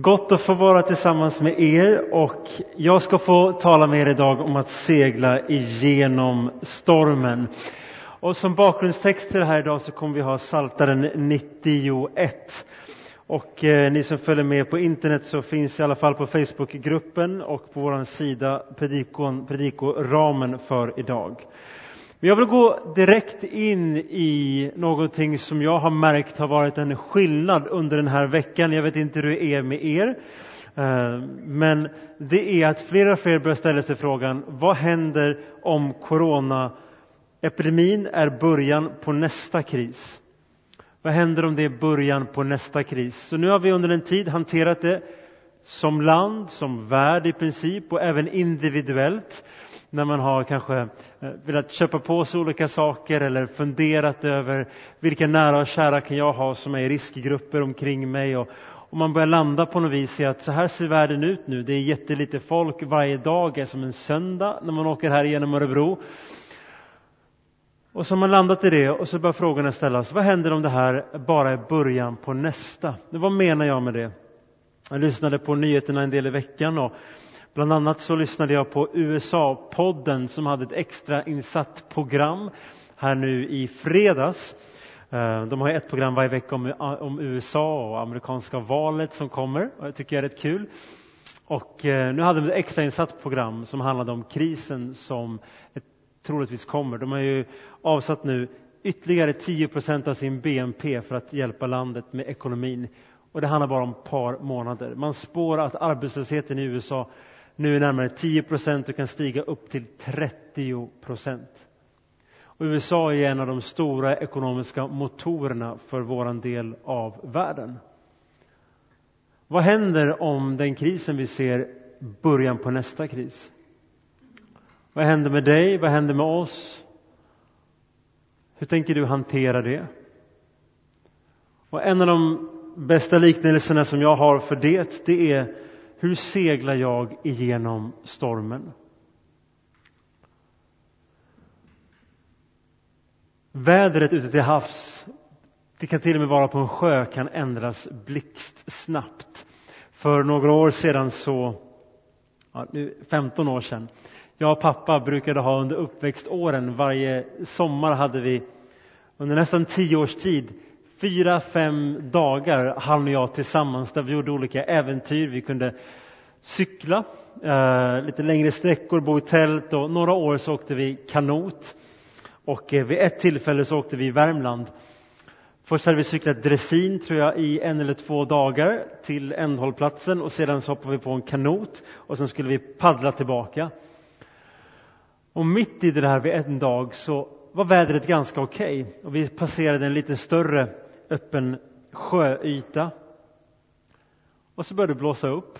Gott att få vara tillsammans med er och jag ska få tala med er idag om att segla igenom stormen. Och som bakgrundstext till det här idag så kommer vi ha Saltaren 91. Och eh, ni som följer med på internet så finns i alla fall på Facebookgruppen och på vår sida predikon, predikoramen för idag. Men jag vill gå direkt in i någonting som jag har märkt har varit en skillnad under den här veckan. Jag vet inte hur det är med er. Eh, men det är att fler och fler börjar ställa sig frågan, vad händer om coronaepidemin är början på nästa kris? Vad händer om det är början på nästa kris? Så nu har vi under en tid hanterat det som land, som värld i princip och även individuellt när man har kanske eh, velat köpa på sig olika saker eller funderat över vilka nära och kära kan jag ha som är i riskgrupper omkring mig och, och man börjar landa på något vis i att så här ser världen ut nu. Det är jättelite folk varje dag, är som en söndag när man åker här genom Örebro. Och så har man landat i det och så börjar frågorna ställas. Vad händer om det här bara är början på nästa? Vad menar jag med det? Jag lyssnade på nyheterna en del i veckan och Bland annat så lyssnade jag på USA-podden som hade ett extra insatt program här nu i fredags. Eh, de har ett program varje vecka om, om USA och amerikanska valet som kommer och jag tycker det är rätt kul. Och eh, nu hade de ett extrainsatt program som handlade om krisen som troligtvis kommer. De har ju avsatt nu ytterligare 10 procent av sin BNP för att hjälpa landet med ekonomin. Och det handlar bara om ett par månader. Man spår att arbetslösheten i USA nu är närmare 10 procent och kan stiga upp till 30 procent. USA är en av de stora ekonomiska motorerna för vår del av världen. Vad händer om den krisen vi ser början på nästa kris? Vad händer med dig? Vad händer med oss? Hur tänker du hantera det? Och en av de bästa liknelserna som jag har för det, det är hur seglar jag igenom stormen? Vädret ute till havs, det kan till och med vara på en sjö, kan ändras blixtsnabbt. För några år sedan så, ja, nu 15 år sedan, jag och pappa brukade ha under uppväxtåren, varje sommar hade vi under nästan tio års tid fyra, fem dagar han och jag tillsammans där vi gjorde olika äventyr. Vi kunde cykla eh, lite längre sträckor, bo i tält och några år så åkte vi kanot. Och eh, vid ett tillfälle så åkte vi i Värmland. Först hade vi cyklat dressin tror jag i en eller två dagar till ändhållplatsen och sedan så hoppade vi på en kanot och sen skulle vi paddla tillbaka. Och mitt i det här vid en dag så var vädret ganska okej okay. och vi passerade en lite större öppen sjöyta. Och så började det blåsa upp.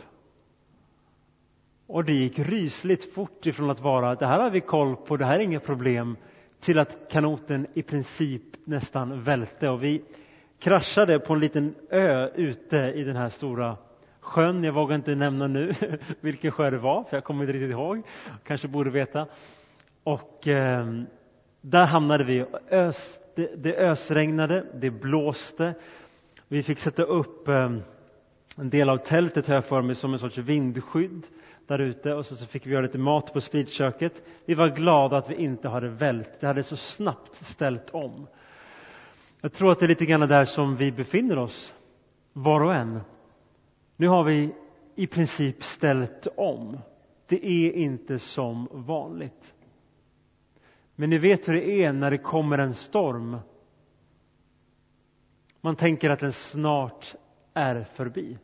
Och det gick rysligt fort ifrån att vara det här har vi koll på, det här är inget problem till att kanoten i princip nästan välte och vi kraschade på en liten ö ute i den här stora sjön. Jag vågar inte nämna nu vilken sjö det var, för jag kommer inte riktigt ihåg. Kanske borde veta. Och eh, där hamnade vi. Ös, det, det ösregnade, det blåste. Vi fick sätta upp ehm, en del av tältet här för mig som en sorts vindskydd där ute och så, så fick vi göra lite mat på spritköket. Vi var glada att vi inte hade vält. Det hade så snabbt ställt om. Jag tror att det är lite grann där som vi befinner oss, var och en. Nu har vi i princip ställt om. Det är inte som vanligt. Men ni vet hur det är när det kommer en storm. Man tänker att den snart är förbi.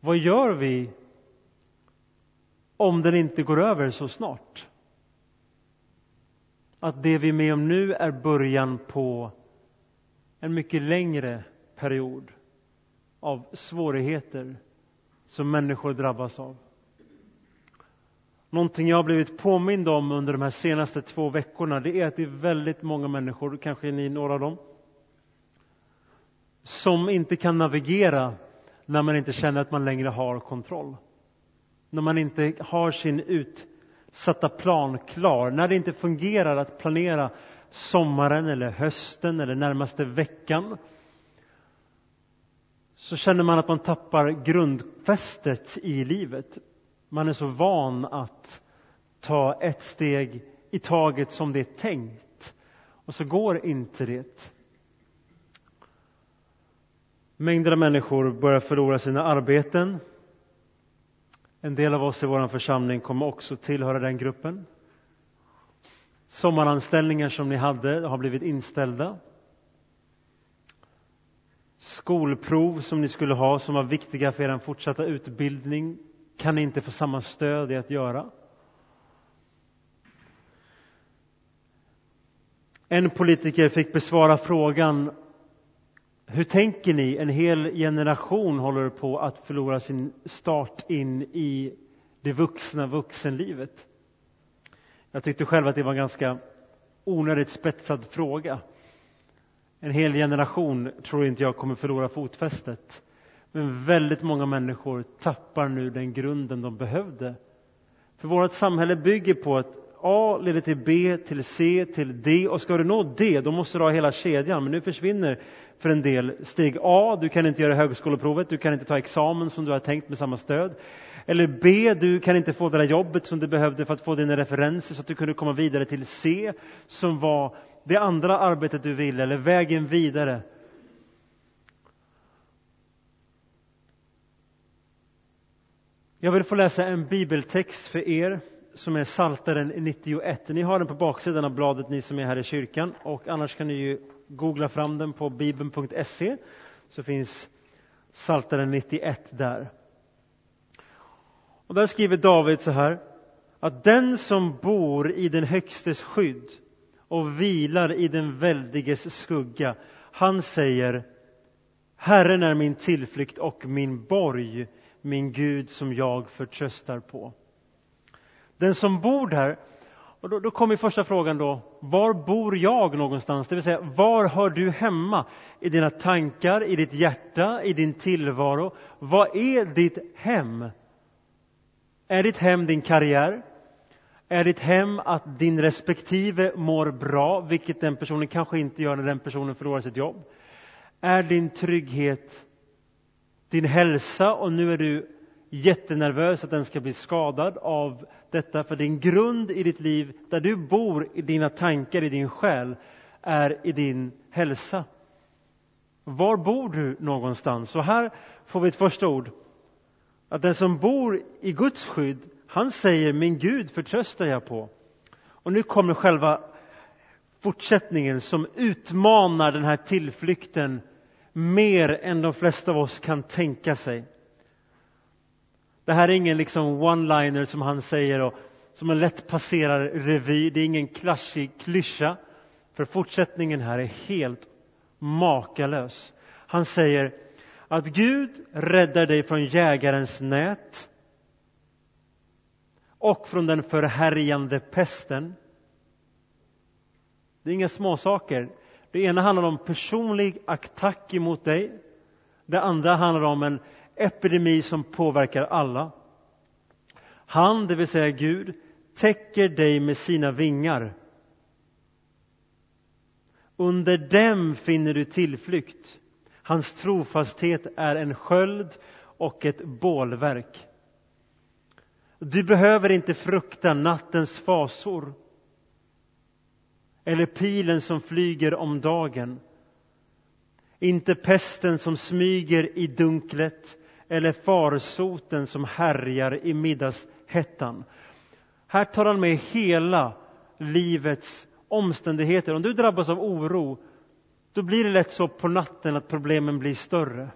Vad gör vi om den inte går över så snart? Att det vi är med om nu är början på en mycket längre period av svårigheter som människor drabbas av. Någonting jag har blivit påmind om under de här senaste två veckorna det är att det är väldigt många människor, kanske är ni några av dem, som inte kan navigera när man inte känner att man längre har kontroll. När man inte har sin utsatta plan klar, när det inte fungerar att planera sommaren eller hösten eller närmaste veckan. så känner man att man tappar grundfästet i livet. Man är så van att ta ett steg i taget som det är tänkt. Och så går inte det. Mängder av människor börjar förlora sina arbeten. En del av oss i vår församling kommer också tillhöra den gruppen. Sommaranställningar som ni hade har blivit inställda. Skolprov som ni skulle ha, som var viktiga för er fortsatta utbildning, kan ni inte få samma stöd i att göra. En politiker fick besvara frågan hur tänker ni? En hel generation håller på att förlora sin start in i det vuxna vuxenlivet. Jag tyckte själv att det var en ganska onödigt spetsad fråga. En hel generation tror inte jag kommer förlora fotfästet. Men väldigt många människor tappar nu den grunden de behövde. För vårt samhälle bygger på att A leder till B, till C, till D och ska du nå D, då måste du ha hela kedjan. Men nu försvinner för en del steg A, du kan inte göra högskoleprovet, du kan inte ta examen som du har tänkt med samma stöd. Eller B, du kan inte få det där jobbet som du behövde för att få dina referenser så att du kunde komma vidare till C, som var det andra arbetet du ville, eller vägen vidare. Jag vill få läsa en bibeltext för er som är Saltaren 91. Ni har den på baksidan av bladet, ni som är här i kyrkan. Och annars kan ni ju googla fram den på bibeln.se, så finns Saltaren 91 där. Och där skriver David så här, att den som bor i den högstes skydd och vilar i den väldiges skugga, han säger Herren är min tillflykt och min borg, min Gud som jag förtröstar på. Den som bor där, och då, då kommer första frågan då, var bor jag någonstans? Det vill säga, var hör du hemma? I dina tankar, i ditt hjärta, i din tillvaro? Vad är ditt hem? Är ditt hem din karriär? Är ditt hem att din respektive mår bra, vilket den personen kanske inte gör när den personen förlorar sitt jobb? Är din trygghet din hälsa och nu är du jättenervös att den ska bli skadad av detta, för din grund i ditt liv, där du bor, i dina tankar, i din själ, är i din hälsa. Var bor du någonstans? Och här får vi ett första ord. Att den som bor i Guds skydd, han säger min Gud förtröstar jag på. Och nu kommer själva fortsättningen som utmanar den här tillflykten mer än de flesta av oss kan tänka sig. Det här är ingen liksom one-liner som han säger och som en lätt passerar revy. Det är ingen klatschig klyscha. För fortsättningen här är helt makalös. Han säger att Gud räddar dig från jägarens nät och från den förhärjande pesten. Det är inga småsaker. Det ena handlar om personlig attack emot dig. Det andra handlar om en epidemi som påverkar alla. Han, det vill säga Gud, täcker dig med sina vingar. Under dem finner du tillflykt. Hans trofasthet är en sköld och ett bålverk. Du behöver inte frukta nattens fasor eller pilen som flyger om dagen. Inte pesten som smyger i dunklet eller farsoten som härjar i middagshettan. Här tar han med hela livets omständigheter. Om du drabbas av oro, då blir det lätt så på natten att problemen blir större.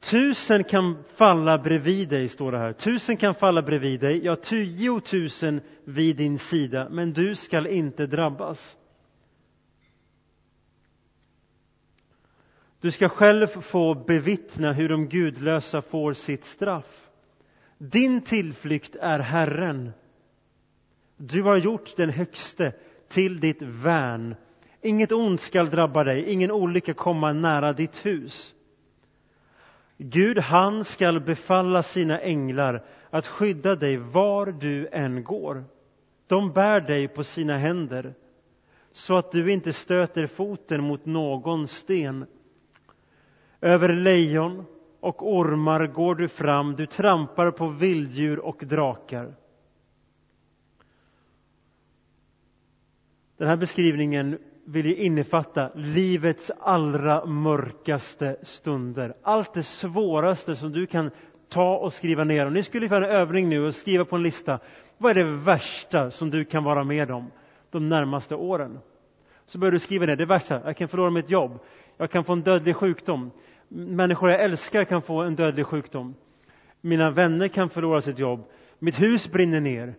Tusen kan falla bredvid dig, står det här. Tusen kan falla bredvid dig, ja, tiotusen vid din sida, men du skall inte drabbas. Du ska själv få bevittna hur de gudlösa får sitt straff. Din tillflykt är Herren. Du har gjort den högste till ditt värn. Inget ont skall drabba dig, ingen olycka komma nära ditt hus. Gud, han skall befalla sina änglar att skydda dig var du än går. De bär dig på sina händer så att du inte stöter foten mot någon sten. Över lejon och ormar går du fram, du trampar på vilddjur och drakar. Den här beskrivningen vill ju innefatta livets allra mörkaste stunder. Allt det svåraste som du kan ta och skriva ner. Om ni skulle göra en övning nu och skriva på en lista. Vad är det värsta som du kan vara med om de närmaste åren? Så börjar du skriva ner det värsta. Jag kan förlora mitt jobb. Jag kan få en dödlig sjukdom. Människor jag älskar kan få en dödlig sjukdom. Mina vänner kan förlora sitt jobb. Mitt hus brinner ner.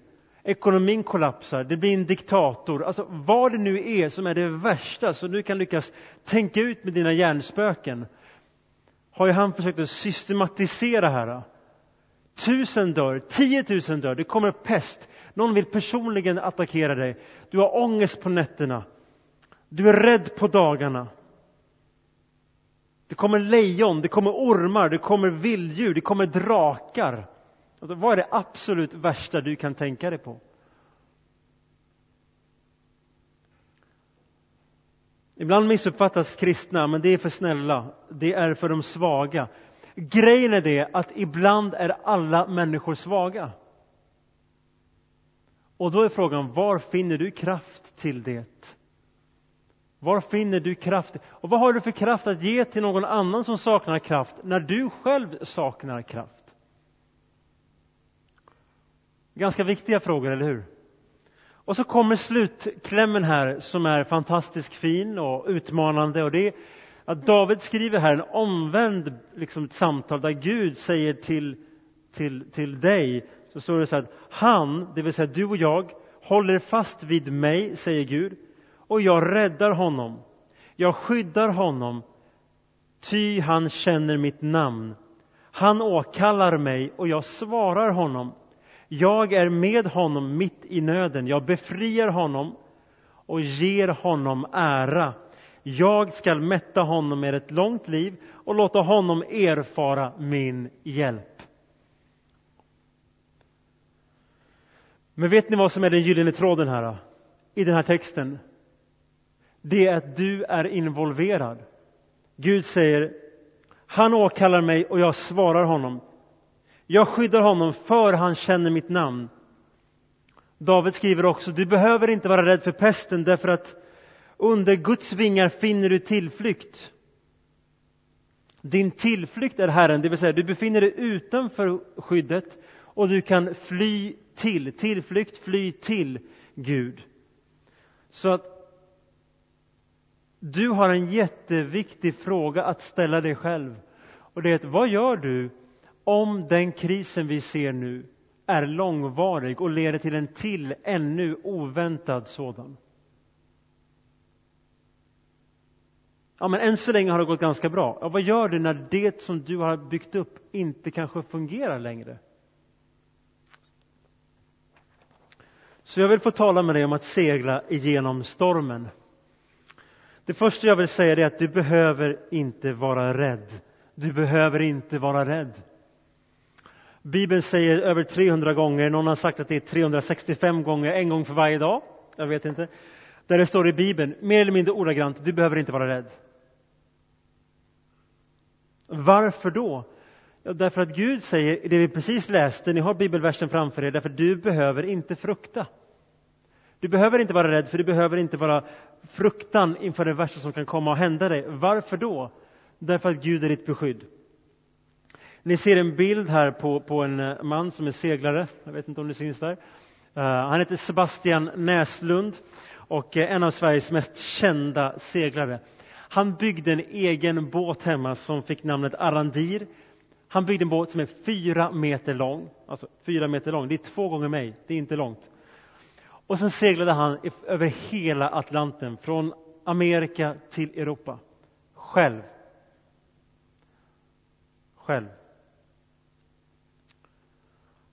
Ekonomin kollapsar, det blir en diktator. Alltså vad det nu är som är det värsta som du kan lyckas tänka ut med dina hjärnspöken har ju han försökt att systematisera här. Tusen dör, tiotusen dör, det kommer pest. Någon vill personligen attackera dig. Du har ångest på nätterna. Du är rädd på dagarna. Det kommer lejon, det kommer ormar, det kommer vilddjur, det kommer drakar. Alltså, vad är det absolut värsta du kan tänka dig på? Ibland missuppfattas kristna, men det är för snälla. Det är för de svaga. Grejen är det att ibland är alla människor svaga. Och då är frågan, var finner du kraft till det? Var finner du kraft? Och vad har du för kraft att ge till någon annan som saknar kraft när du själv saknar kraft? Ganska viktiga frågor, eller hur? Och så kommer slutklämmen här som är fantastiskt fin och utmanande. Och det är att David skriver här en omvänd liksom, ett samtal där Gud säger till, till, till dig, så står det så här. han, det vill säga du och jag, håller fast vid mig, säger Gud, och jag räddar honom. Jag skyddar honom, ty han känner mitt namn. Han åkallar mig och jag svarar honom. Jag är med honom mitt i nöden. Jag befriar honom och ger honom ära. Jag skall mätta honom med ett långt liv och låta honom erfara min hjälp. Men vet ni vad som är den gyllene tråden här i den här texten? Det är att du är involverad. Gud säger, han åkallar mig och jag svarar honom. Jag skyddar honom för han känner mitt namn. David skriver också, du behöver inte vara rädd för pesten därför att under Guds vingar finner du tillflykt. Din tillflykt är Herren, det vill säga du befinner dig utanför skyddet och du kan fly till, tillflykt, fly till Gud. Så att du har en jätteviktig fråga att ställa dig själv. Och det är vad gör du om den krisen vi ser nu är långvarig och leder till en till, ännu oväntad sådan. Ja, men än så länge har det gått ganska bra. Ja, vad gör du när det som du har byggt upp inte kanske fungerar längre? Så jag vill få tala med dig om att segla igenom stormen. Det första jag vill säga är att du behöver inte vara rädd. Du behöver inte vara rädd. Bibeln säger över 300 gånger, någon har sagt att det är 365 gånger, en gång för varje dag. Jag vet inte. Där det står i Bibeln, mer eller mindre ordagrant, du behöver inte vara rädd. Varför då? Ja, därför att Gud säger, det vi precis läste, ni har bibelversen framför er, därför du behöver inte frukta. Du behöver inte vara rädd, för du behöver inte vara fruktan inför det värsta som kan komma att hända dig. Varför då? Därför att Gud är ditt beskydd. Ni ser en bild här på, på en eh, man som är seglare. Jag vet inte om det syns där. Eh, han heter Sebastian Näslund och är en av Sveriges mest kända seglare. Han byggde en egen båt hemma som fick namnet Arandir. Han byggde en båt som är fyra meter lång. Alltså fyra meter lång, det är två gånger mig, det är inte långt. Och sen seglade han över hela Atlanten, från Amerika till Europa. Själv. Själv.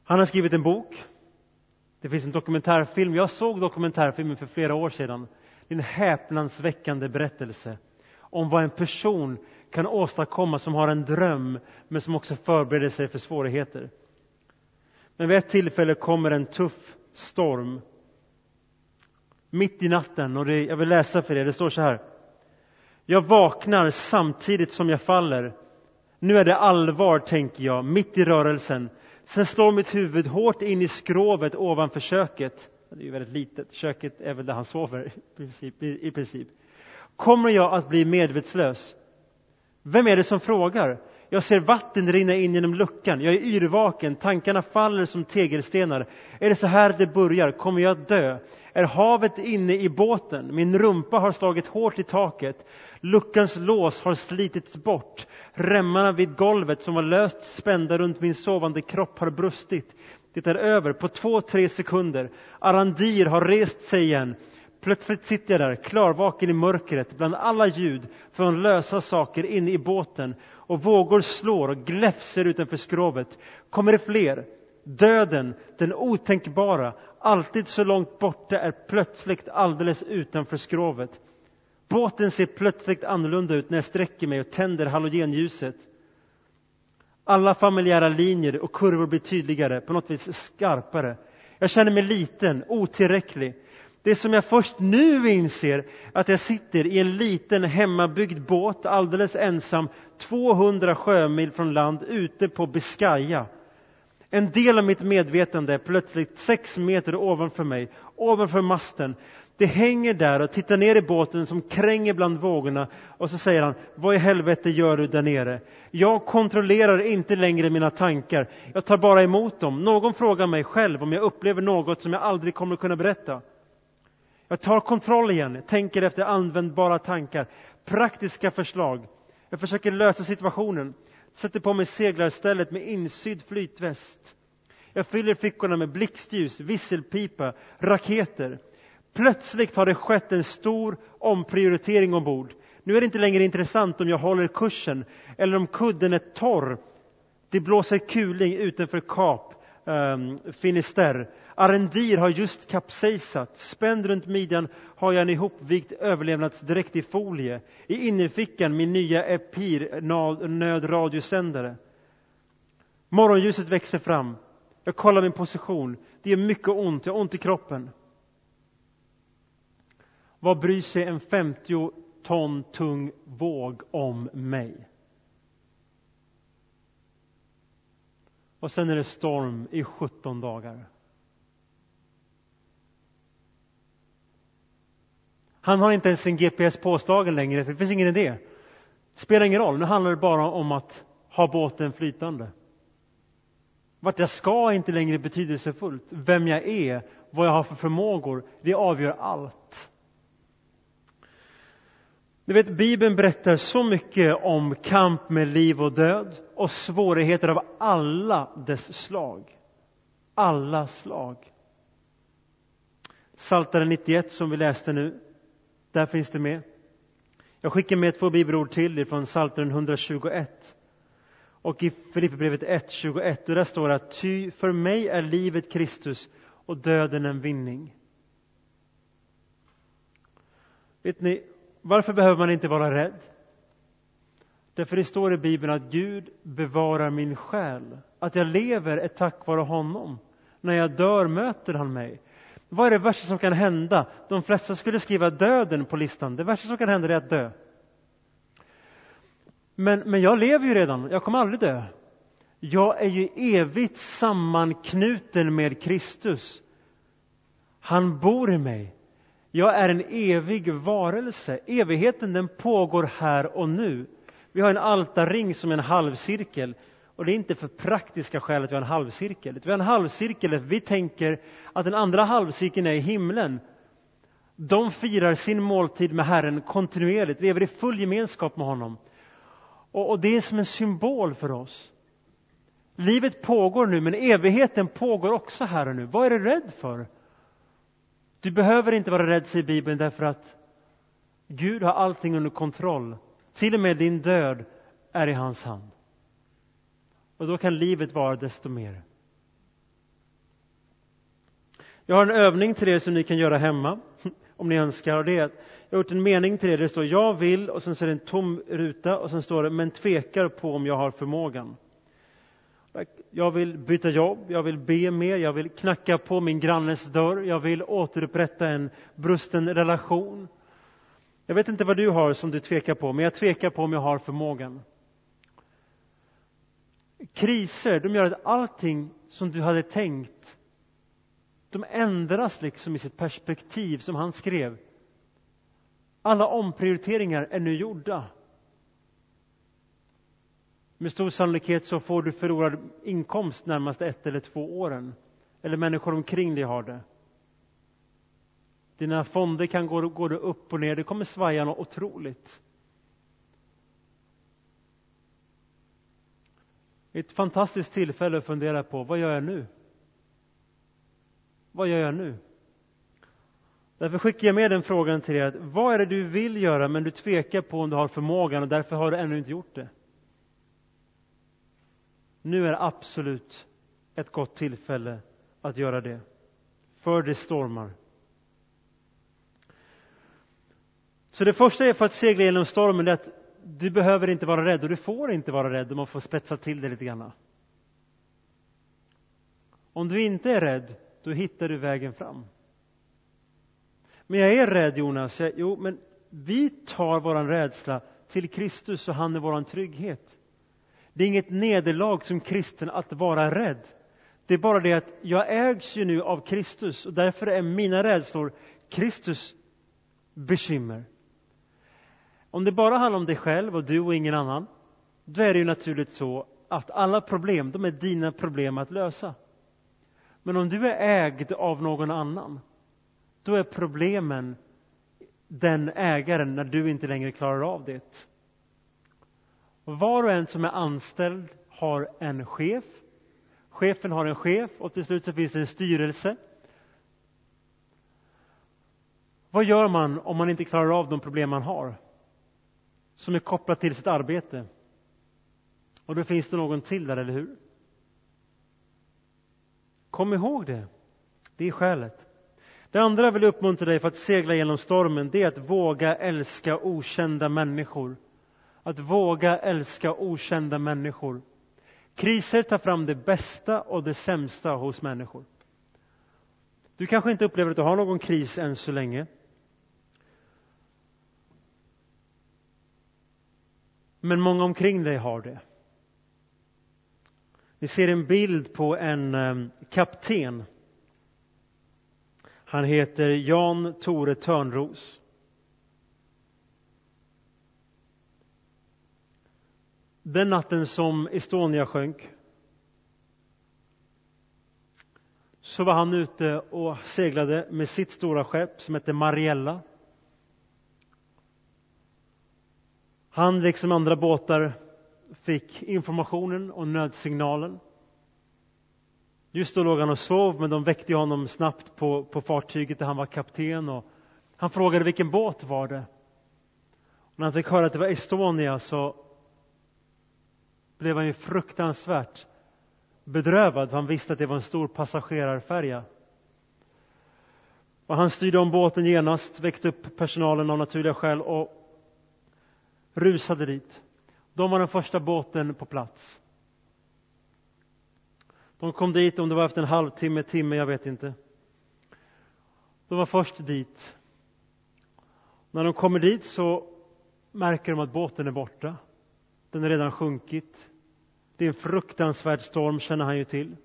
Han har skrivit en bok. Det finns en dokumentärfilm. Jag såg dokumentärfilmen för flera år sedan. Det är en häpnadsväckande berättelse om vad en person kan åstadkomma som har en dröm men som också förbereder sig för svårigheter. Men vid ett tillfälle kommer en tuff storm. mitt i natten och det, jag vill läsa för er. Det står så här. Jag vaknar samtidigt som jag faller. Nu är det allvar, tänker jag, mitt i rörelsen. Sen slår mitt huvud hårt in i skrovet ovanför köket. Det är ju väldigt litet. Köket är väl där han sover i princip. I princip. Kommer jag att bli medvetslös? Vem är det som frågar? Jag ser vatten rinna in genom luckan. Jag är yrvaken. Tankarna faller som tegelstenar. Är det så här det börjar? Kommer jag att dö? Är havet inne i båten? Min rumpa har slagit hårt i taket. Luckans lås har slitits bort. Remmarna vid golvet som var löst spända runt min sovande kropp har brustit. Det är över på två, tre sekunder. Arandir har rest sig igen. Plötsligt sitter jag där, klarvaken i mörkret, bland alla ljud från lösa saker inne i båten och vågor slår och gläfser utanför skrovet. Kommer det fler? Döden, den otänkbara, alltid så långt borta, är plötsligt alldeles utanför skrovet. Båten ser plötsligt annorlunda ut när jag sträcker mig och tänder halogenljuset. Alla familjära linjer och kurvor blir tydligare, på något vis skarpare. Jag känner mig liten, otillräcklig. Det som jag först nu inser, att jag sitter i en liten hemmabyggd båt alldeles ensam 200 sjömil från land ute på Biscaya. En del av mitt medvetande är plötsligt sex meter ovanför mig, ovanför masten. Det hänger där och tittar ner i båten som kränger bland vågorna och så säger han, vad i helvete gör du där nere? Jag kontrollerar inte längre mina tankar, jag tar bara emot dem. Någon frågar mig själv om jag upplever något som jag aldrig kommer kunna berätta. Jag tar kontroll igen, tänker efter användbara tankar, praktiska förslag. Jag försöker lösa situationen, sätter på mig seglarstället med insydd flytväst. Jag fyller fickorna med blixtljus, visselpipa, raketer. Plötsligt har det skett en stor omprioritering ombord. Nu är det inte längre intressant om jag håller kursen eller om kudden är torr. Det blåser kuling utanför Kap um, Finisterre. Arendir har just kapsejsat. Spänd runt midjan har jag en ihopvikt överlevnadsdräkt i folie. I innerfickan min nya Epir nödradiosändare. Morgonljuset växer fram. Jag kollar min position. Det är mycket ont. Jag har ont i kroppen. Vad bryr sig en 50 ton tung våg om mig? Och sen är det storm i 17 dagar. Han har inte ens sin GPS påslagen längre, för det finns ingen idé. Spelar ingen roll, nu handlar det bara om att ha båten flytande. Vart jag ska är inte längre betydelsefullt. Vem jag är, vad jag har för förmågor, det avgör allt. Du vet, Bibeln berättar så mycket om kamp med liv och död och svårigheter av alla dess slag. Alla slag. Psaltaren 91 som vi läste nu, där finns det med. Jag skickar med två bibelord till från Psaltaren 121 och i Filipperbrevet 1.21 där står det att ty för mig är livet Kristus och döden en vinning. Vet ni, varför behöver man inte vara rädd? Därför det står i Bibeln att Gud bevarar min själ. Att jag lever är tack vare honom. När jag dör möter han mig. Vad är det värsta som kan hända? De flesta skulle skriva döden på listan. Det värsta som kan hända är att dö. Men, men jag lever ju redan, jag kommer aldrig dö. Jag är ju evigt sammanknuten med Kristus. Han bor i mig. Jag är en evig varelse. Evigheten den pågår här och nu. Vi har en altarring som är en halvcirkel. Och det är inte för praktiska skäl att vi har en halvcirkel. Vi har en halvcirkel vi tänker att den andra halvcirkeln är i himlen. De firar sin måltid med Herren kontinuerligt, lever i full gemenskap med honom. Och, och det är som en symbol för oss. Livet pågår nu, men evigheten pågår också här och nu. Vad är du rädd för? Du behöver inte vara rädd, säger Bibeln, därför att Gud har allting under kontroll. Till och med din död är i hans hand. Och då kan livet vara desto mer. Jag har en övning till er som ni kan göra hemma, om ni önskar. Och det är att jag har gjort en mening till er där det står jag vill och sen så är det en tom ruta och sen står det men tvekar på om jag har förmågan. Jag vill byta jobb, jag vill be mer, jag vill knacka på min grannes dörr, jag vill återupprätta en brusten relation. Jag vet inte vad du har som du tvekar på, men jag tvekar på om jag har förmågan. Kriser, de gör att allting som du hade tänkt, de ändras liksom i sitt perspektiv som han skrev. Alla omprioriteringar är nu gjorda. Med stor sannolikhet så får du förlorad inkomst närmaste ett eller två åren. Eller människor omkring dig har det. Dina fonder kan gå, gå upp och ner, det kommer svaja något otroligt. Ett fantastiskt tillfälle att fundera på, vad gör jag nu? Vad gör jag nu? Därför skickar jag med den frågan till er. Vad är det du vill göra men du tvekar på om du har förmågan och därför har du ännu inte gjort det? Nu är absolut ett gott tillfälle att göra det. För det stormar. Så det första är för att segla genom stormen, är att du behöver inte vara rädd och du får inte vara rädd om man får spetsa till det lite grann. Om du inte är rädd, då hittar du vägen fram. Men jag är rädd Jonas. Jag, jo, men vi tar vår rädsla till Kristus och han är vår trygghet. Det är inget nederlag som kristen att vara rädd. Det är bara det att jag ägs ju nu av Kristus och därför är mina rädslor Kristus bekymmer. Om det bara handlar om dig själv och du och ingen annan, då är det ju naturligt så att alla problem, de är dina problem att lösa. Men om du är ägd av någon annan, då är problemen den ägaren när du inte längre klarar av det. Var och en som är anställd har en chef. Chefen har en chef och till slut så finns det en styrelse. Vad gör man om man inte klarar av de problem man har? Som är kopplat till sitt arbete. Och då finns det någon till där, eller hur? Kom ihåg det. Det är skälet. Det andra jag vill uppmuntra dig för att segla genom stormen, det är att våga älska okända människor. Att våga älska okända människor. Kriser tar fram det bästa och det sämsta hos människor. Du kanske inte upplever att du har någon kris än så länge. Men många omkring dig har det. Vi ser en bild på en ehm, kapten. Han heter Jan Tore Törnros. Den natten som Estonia sjönk så var han ute och seglade med sitt stora skepp som hette Mariella. Han, liksom andra båtar, fick informationen och nödsignalen. Just då låg han och sov, men de väckte honom snabbt på, på fartyget där han var kapten. Och han frågade vilken båt var det. Och när han fick höra att det var Estonia så blev han ju fruktansvärt bedrövad, för han visste att det var en stor passagerarfärja. Och han styrde om båten genast, väckte upp personalen av naturliga skäl och rusade dit. De var den första båten på plats. De kom dit, om det var efter en halvtimme, timme, jag vet inte. De var först dit. När de kommer dit så märker de att båten är borta. Den är redan sjunkit. Det är en fruktansvärd storm, känner han ju till.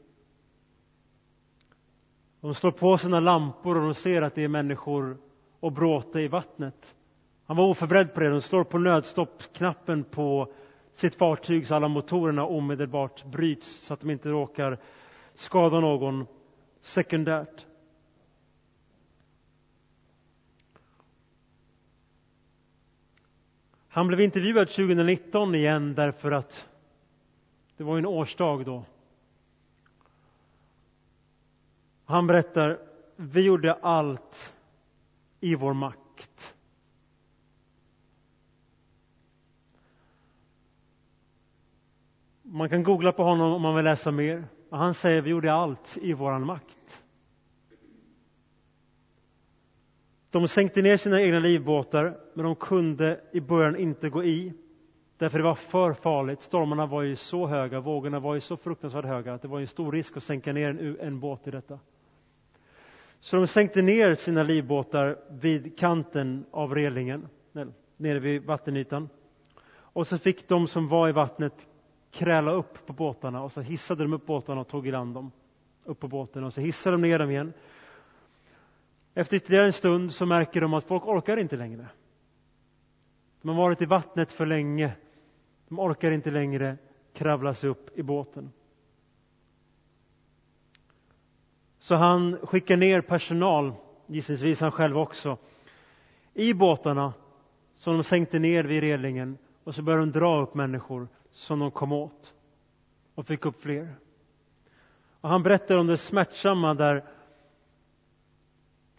De slår på sina lampor och de ser att det är människor och bråte i vattnet. Han var oförberedd på det. De slår på nödstoppknappen på sitt fartyg så alla motorerna omedelbart bryts så att de inte råkar skada någon sekundärt. Han blev intervjuad 2019 igen därför att det var en årsdag då. Han berättar, vi gjorde allt i vår makt. Man kan googla på honom om man vill läsa mer. Han säger, vi gjorde allt i vår makt. De sänkte ner sina egna livbåtar, men de kunde i början inte gå i Därför det var för farligt. Stormarna var ju så höga, vågorna var ju så fruktansvärt höga att det var en stor risk att sänka ner en, en båt i detta. Så de sänkte ner sina livbåtar vid kanten av relingen, nere vid vattenytan. Och så fick de som var i vattnet kräla upp på båtarna och så hissade de upp båtarna och tog i land dem upp på båten och så hissade de ner dem igen. Efter ytterligare en stund så märker de att folk orkar inte längre. De har varit i vattnet för länge. De orkar inte längre kravla sig upp i båten. Så han skickar ner personal, gissningsvis han själv också, i båtarna som de sänkte ner vid relingen och så började de dra upp människor som de kom åt och fick upp fler. Och han berättar om det smärtsamma där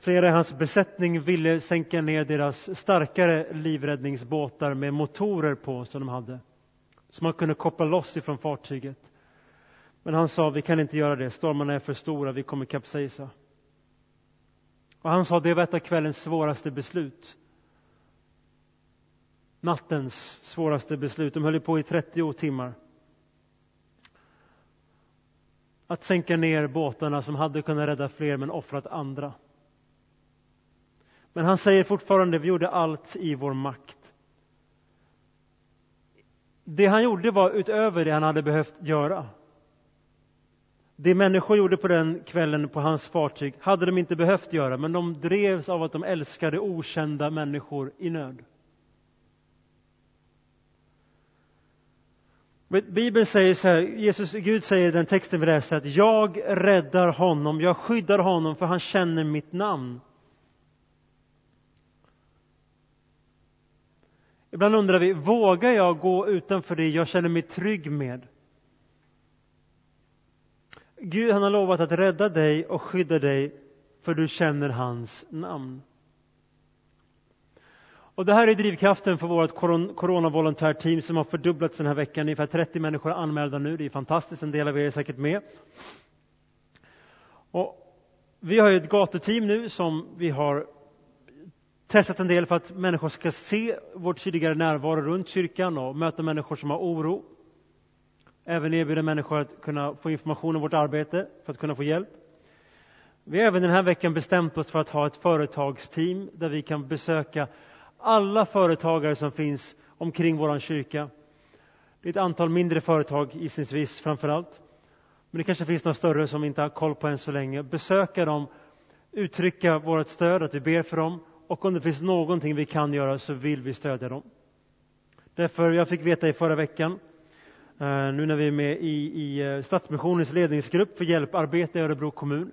flera i hans besättning ville sänka ner deras starkare livräddningsbåtar med motorer på som de hade. Så man kunde koppla loss ifrån fartyget. Men han sa, vi kan inte göra det, stormarna är för stora, vi kommer kapsejsa. Och han sa, det var ett av kvällens svåraste beslut. Nattens svåraste beslut. De höll på i 30 timmar. Att sänka ner båtarna som hade kunnat rädda fler men offrat andra. Men han säger fortfarande, vi gjorde allt i vår makt. Det han gjorde var utöver det han hade behövt göra. Det människor gjorde på den kvällen på hans fartyg hade de inte behövt göra, men de drevs av att de älskade okända människor i nöd. Bibeln säger så här, Jesus, Gud säger i den texten vi läser att jag räddar honom, jag skyddar honom för han känner mitt namn. Ibland undrar vi, vågar jag gå utanför det jag känner mig trygg med? Gud han har lovat att rädda dig och skydda dig för du känner hans namn. Och det här är drivkraften för vårt coronavolontärteam som har fördubblats den här veckan. Ungefär 30 människor är anmälda nu. Det är fantastiskt. En del av er är säkert med. Och vi har ett gatuteam nu som vi har testat en del för att människor ska se vår tidigare närvaro runt kyrkan och möta människor som har oro. Även erbjuda människor att kunna få information om vårt arbete för att kunna få hjälp. Vi har även den här veckan bestämt oss för att ha ett företagsteam där vi kan besöka alla företagare som finns omkring vår kyrka. Det är ett antal mindre företag gissningsvis framför allt. Men det kanske finns några större som vi inte har koll på än så länge. Besöka dem, uttrycka vårt stöd, att vi ber för dem och om det finns någonting vi kan göra så vill vi stödja dem. Därför, jag fick veta i förra veckan, eh, nu när vi är med i, i eh, Stadsmissionens ledningsgrupp för hjälparbete i Örebro kommun,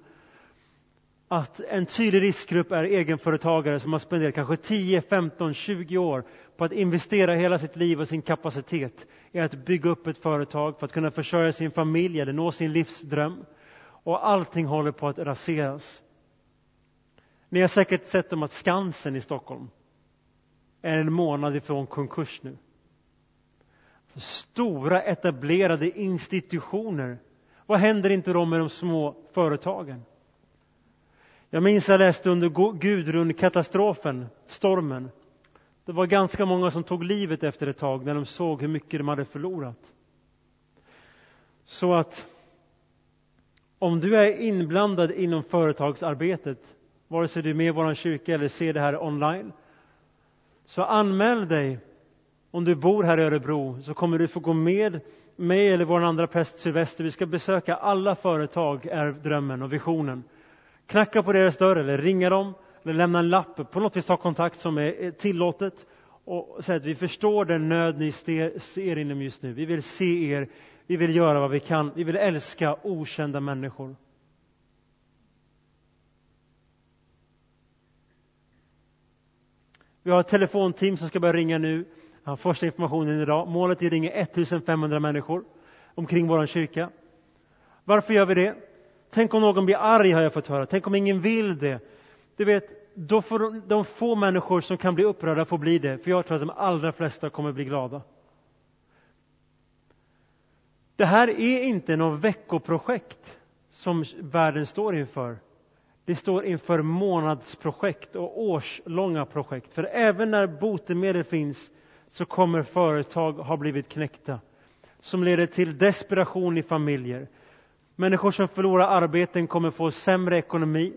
att en tydlig riskgrupp är egenföretagare som har spenderat kanske 10, 15, 20 år på att investera hela sitt liv och sin kapacitet i att bygga upp ett företag för att kunna försörja sin familj eller nå sin livsdröm. Och allting håller på att raseras. Ni har säkert sett om att Skansen i Stockholm är en månad ifrån konkurs nu. Alltså, stora etablerade institutioner. Vad händer inte då med de små företagen? Jag minns jag läste under Gudrun-katastrofen, stormen. Det var ganska många som tog livet efter ett tag när de såg hur mycket de hade förlorat. Så att om du är inblandad inom företagsarbetet, vare sig du är med i vår kyrka eller ser det här online, så anmäl dig. Om du bor här i Örebro så kommer du få gå med mig eller vår andra präst Sylvester. Vi ska besöka alla företag, är drömmen och visionen knacka på deras dörr eller ringa dem eller lämna en lapp, på något vis ta kontakt som är tillåtet och säga att vi förstår den nöd ni ser inom just nu. Vi vill se er, vi vill göra vad vi kan, vi vill älska okända människor. Vi har ett telefonteam som ska börja ringa nu. Jag har första informationen idag. Målet är att ringa 1500 människor omkring vår kyrka. Varför gör vi det? Tänk om någon blir arg, har jag fått höra. Tänk om ingen vill det. Du vet, då får de, de få människor som kan bli upprörda får bli det, för jag tror att de allra flesta kommer bli glada. Det här är inte något veckoprojekt som världen står inför. Vi står inför månadsprojekt och årslånga projekt. För även när botemedel finns så kommer företag ha blivit knäckta som leder till desperation i familjer. Människor som förlorar arbeten kommer få sämre ekonomi.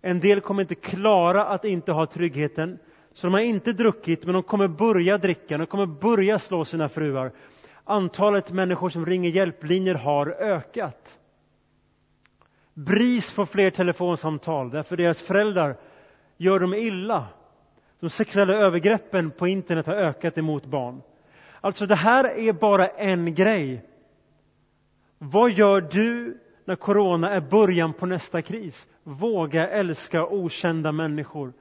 En del kommer inte klara att inte ha tryggheten. Så de har inte druckit, men de kommer börja dricka, de kommer börja slå sina fruar. Antalet människor som ringer hjälplinjer har ökat. BRIS får fler telefonsamtal därför deras föräldrar gör dem illa. De sexuella övergreppen på internet har ökat emot barn. Alltså det här är bara en grej. Vad gör du när corona är början på nästa kris? Våga älska okända människor.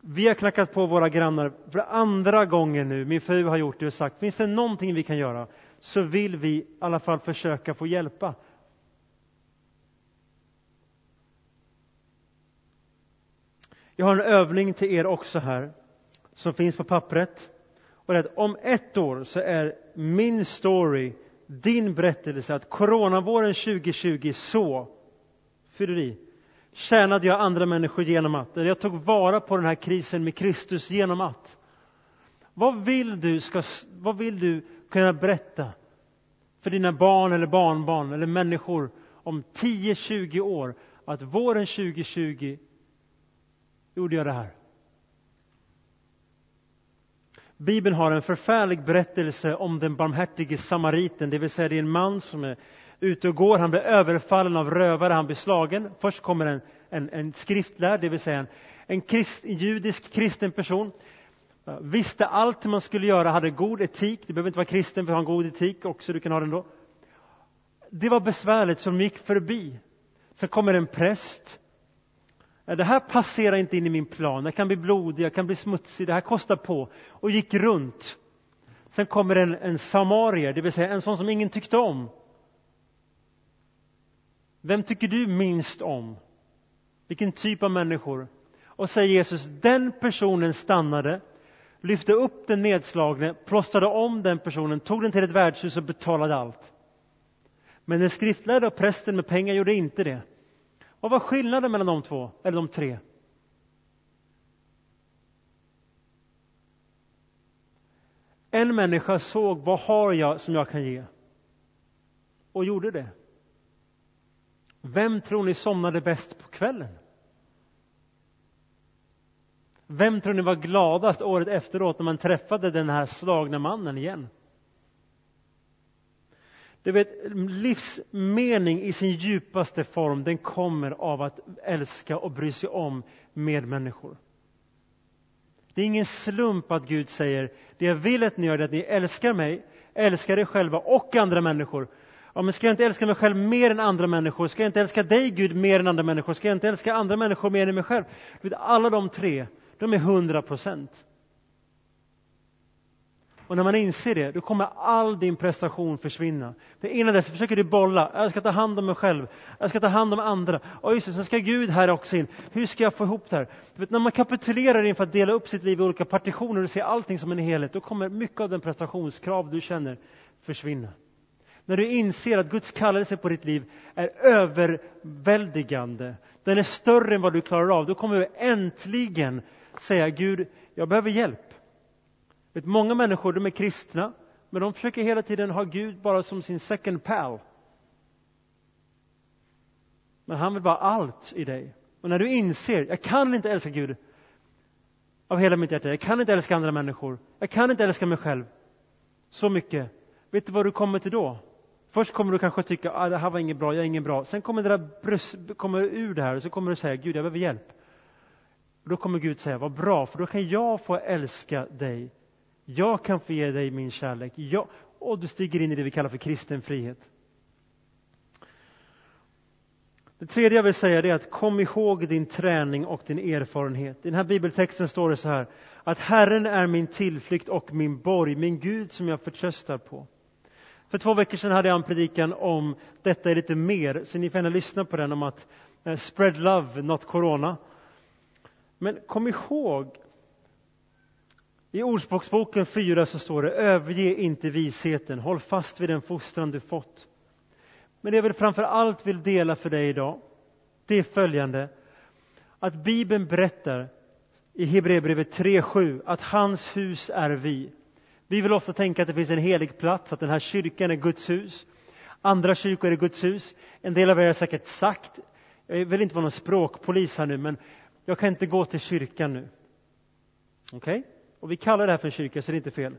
Vi har knackat på våra grannar för andra gången nu. Min fru har gjort det och sagt, finns det någonting vi kan göra så vill vi i alla fall försöka få hjälpa. Jag har en övning till er också här, som finns på pappret. Och det om ett år så är min story, din berättelse, att coronavåren 2020 så, fyller i, tjänade jag andra människor genom att, eller jag tog vara på den här krisen med Kristus genom att. Vad vill du, ska, vad vill du kunna berätta för dina barn eller barnbarn eller människor om 10-20 år att våren 2020 gjorde jag det här. Bibeln har en förfärlig berättelse om den barmhärtige samariten, det vill säga det är en man som är ute och går, han blir överfallen av rövare, han blir slagen. Först kommer en, en, en skriftlärd, det vill säga en, en, krist, en judisk kristen person, visste allt hur man skulle göra, hade god etik, du behöver inte vara kristen för att ha en god etik också, du kan ha den då. Det var besvärligt, så de gick förbi. Sen kommer en präst Äh, det här passerar inte in i min plan, jag kan bli blodig, jag kan bli smutsig, det här kostar på. Och gick runt. Sen kommer en, en samarier, det vill säga en sån som ingen tyckte om. Vem tycker du minst om? Vilken typ av människor? Och säger Jesus, den personen stannade, lyfte upp den nedslagne, plåstrade om den personen, tog den till ett värdshus och betalade allt. Men den skriftlärde och prästen med pengar gjorde inte det. Vad var skillnaden mellan de två, eller de tre? En människa såg, vad har jag som jag kan ge? Och gjorde det. Vem tror ni somnade bäst på kvällen? Vem tror ni var gladast året efteråt när man träffade den här slagna mannen igen? Du vet, livsmening i sin djupaste form, den kommer av att älska och bry sig om medmänniskor. Det är ingen slump att Gud säger, det jag vill att ni gör är att ni älskar mig, älskar er själva och andra människor. Ja, men ska jag inte älska mig själv mer än andra människor? Ska jag inte älska dig Gud mer än andra människor? Ska jag inte älska andra människor mer än mig själv? Vet, alla de tre, de är hundra procent. Och när man inser det, då kommer all din prestation försvinna. För innan dess försöker du bolla. Jag ska ta hand om mig själv. Jag ska ta hand om andra. Och just det, sen ska Gud här också in. Hur ska jag få ihop det här? Vet, när man kapitulerar inför att dela upp sitt liv i olika partitioner och ser allting som en helhet, då kommer mycket av den prestationskrav du känner försvinna. När du inser att Guds kallelse på ditt liv är överväldigande, den är större än vad du klarar av, då kommer du äntligen säga Gud, jag behöver hjälp. Vet, många människor de är kristna, men de försöker hela tiden ha Gud bara som sin second pal. Men han vill vara allt i dig. Och när du inser, jag kan inte älska Gud av hela mitt hjärta, jag kan inte älska andra människor, jag kan inte älska mig själv så mycket. Vet du vad du kommer till då? Först kommer du kanske tycka, ah, det här var inget bra, jag är ingen bra. Sen kommer det där bröst, kommer ur det här och så kommer du säga, Gud jag behöver hjälp. Och då kommer Gud säga, vad bra, för då kan jag få älska dig jag kan få ge dig min kärlek. Jag, och du stiger in i det vi kallar för kristen frihet. Det tredje jag vill säga är att kom ihåg din träning och din erfarenhet. I den här bibeltexten står det så här att Herren är min tillflykt och min borg, min Gud som jag förtröstar på. För två veckor sedan hade jag en predikan om detta är lite mer, så ni får gärna lyssna på den om att eh, spread love, not corona. Men kom ihåg i Ordspråksboken 4 så står det överge inte visheten, håll fast vid den fostran du fått. Men det jag framför allt vill dela för dig idag, det är följande. Att Bibeln berättar i Hebreerbrevet 3.7 att hans hus är vi. Vi vill ofta tänka att det finns en helig plats, att den här kyrkan är Guds hus. Andra kyrkor är Guds hus. En del av er har säkert sagt, jag vill inte vara någon språkpolis här nu, men jag kan inte gå till kyrkan nu. Okej? Okay? Och vi kallar det här för en kyrka, så det är inte fel.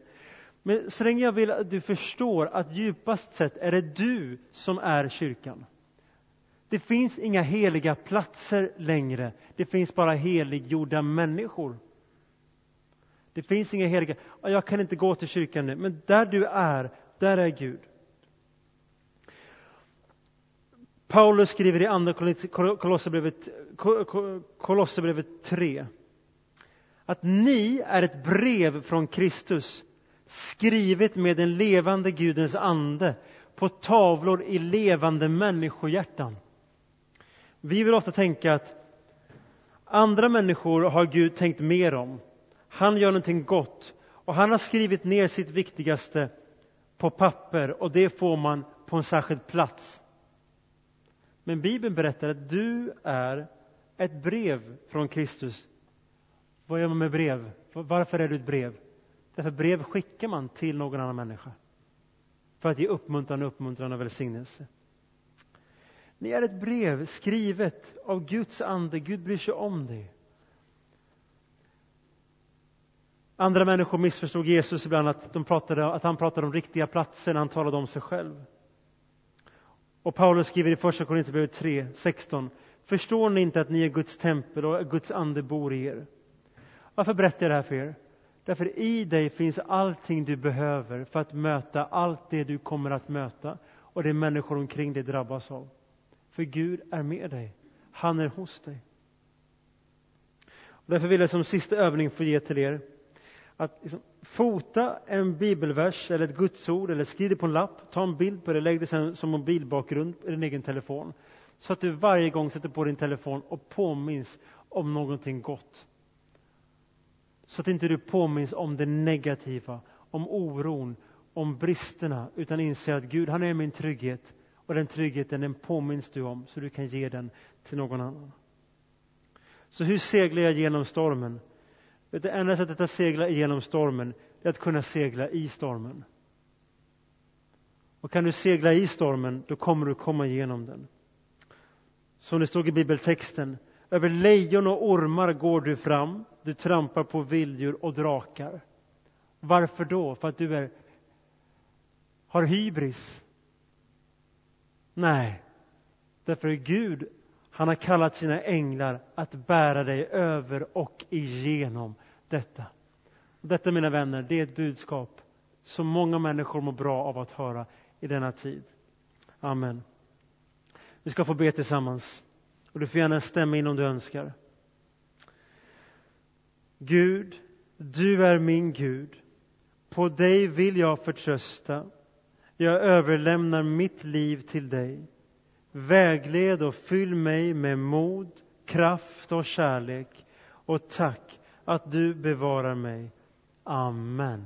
Men så länge jag vill att du förstår att djupast sett är det du som är kyrkan. Det finns inga heliga platser längre. Det finns bara heliggjorda människor. Det finns inga heliga. Jag kan inte gå till kyrkan nu, men där du är, där är Gud. Paulus skriver i Andra Kolosserbrevet, Kolosserbrevet 3 att ni är ett brev från Kristus skrivet med den levande Gudens ande på tavlor i levande människohjärtan. Vi vill ofta tänka att andra människor har Gud tänkt mer om. Han gör någonting gott och han har skrivit ner sitt viktigaste på papper och det får man på en särskild plats. Men Bibeln berättar att du är ett brev från Kristus. Vad gör man med brev? Varför är du ett brev? Därför brev skickar man till någon annan människa. För att ge uppmuntran, uppmuntran och välsignelse. Ni är ett brev skrivet av Guds ande. Gud bryr sig om dig. Andra människor missförstod Jesus ibland att, de pratade, att han pratade om riktiga platser när han talade om sig själv. Och Paulus skriver i Första Korinthierbrevet 3, 16. Förstår ni inte att ni är Guds tempel och Guds ande bor i er? Varför berättar jag det här för er? Därför i dig finns allting du behöver för att möta allt det du kommer att möta och det människor omkring dig drabbas av. För Gud är med dig. Han är hos dig. Och därför vill jag som sista övning få ge till er att liksom fota en bibelvers eller ett gudsord eller skriv det på en lapp, ta en bild på det, lägg det sen som mobilbakgrund i din egen telefon. Så att du varje gång sätter på din telefon och påminns om någonting gott. Så att inte du påminns om det negativa, om oron, om bristerna, utan inser att Gud, han är min trygghet. Och den tryggheten, den påminns du om, så du kan ge den till någon annan. Så hur seglar jag genom stormen? Det enda sättet att segla igenom stormen är att kunna segla i stormen. Och kan du segla i stormen, då kommer du komma igenom den. Som det stod i bibeltexten, över lejon och ormar går du fram, du trampar på vilddjur och drakar. Varför då? För att du är, har hybris? Nej, därför att Gud, han har kallat sina änglar att bära dig över och igenom detta. Detta, mina vänner, det är ett budskap som många människor mår bra av att höra i denna tid. Amen. Vi ska få be tillsammans. Och du får gärna stämma in om du önskar. Gud, du är min Gud. På dig vill jag förtrösta. Jag överlämnar mitt liv till dig. Vägled och fyll mig med mod, kraft och kärlek. Och tack att du bevarar mig. Amen.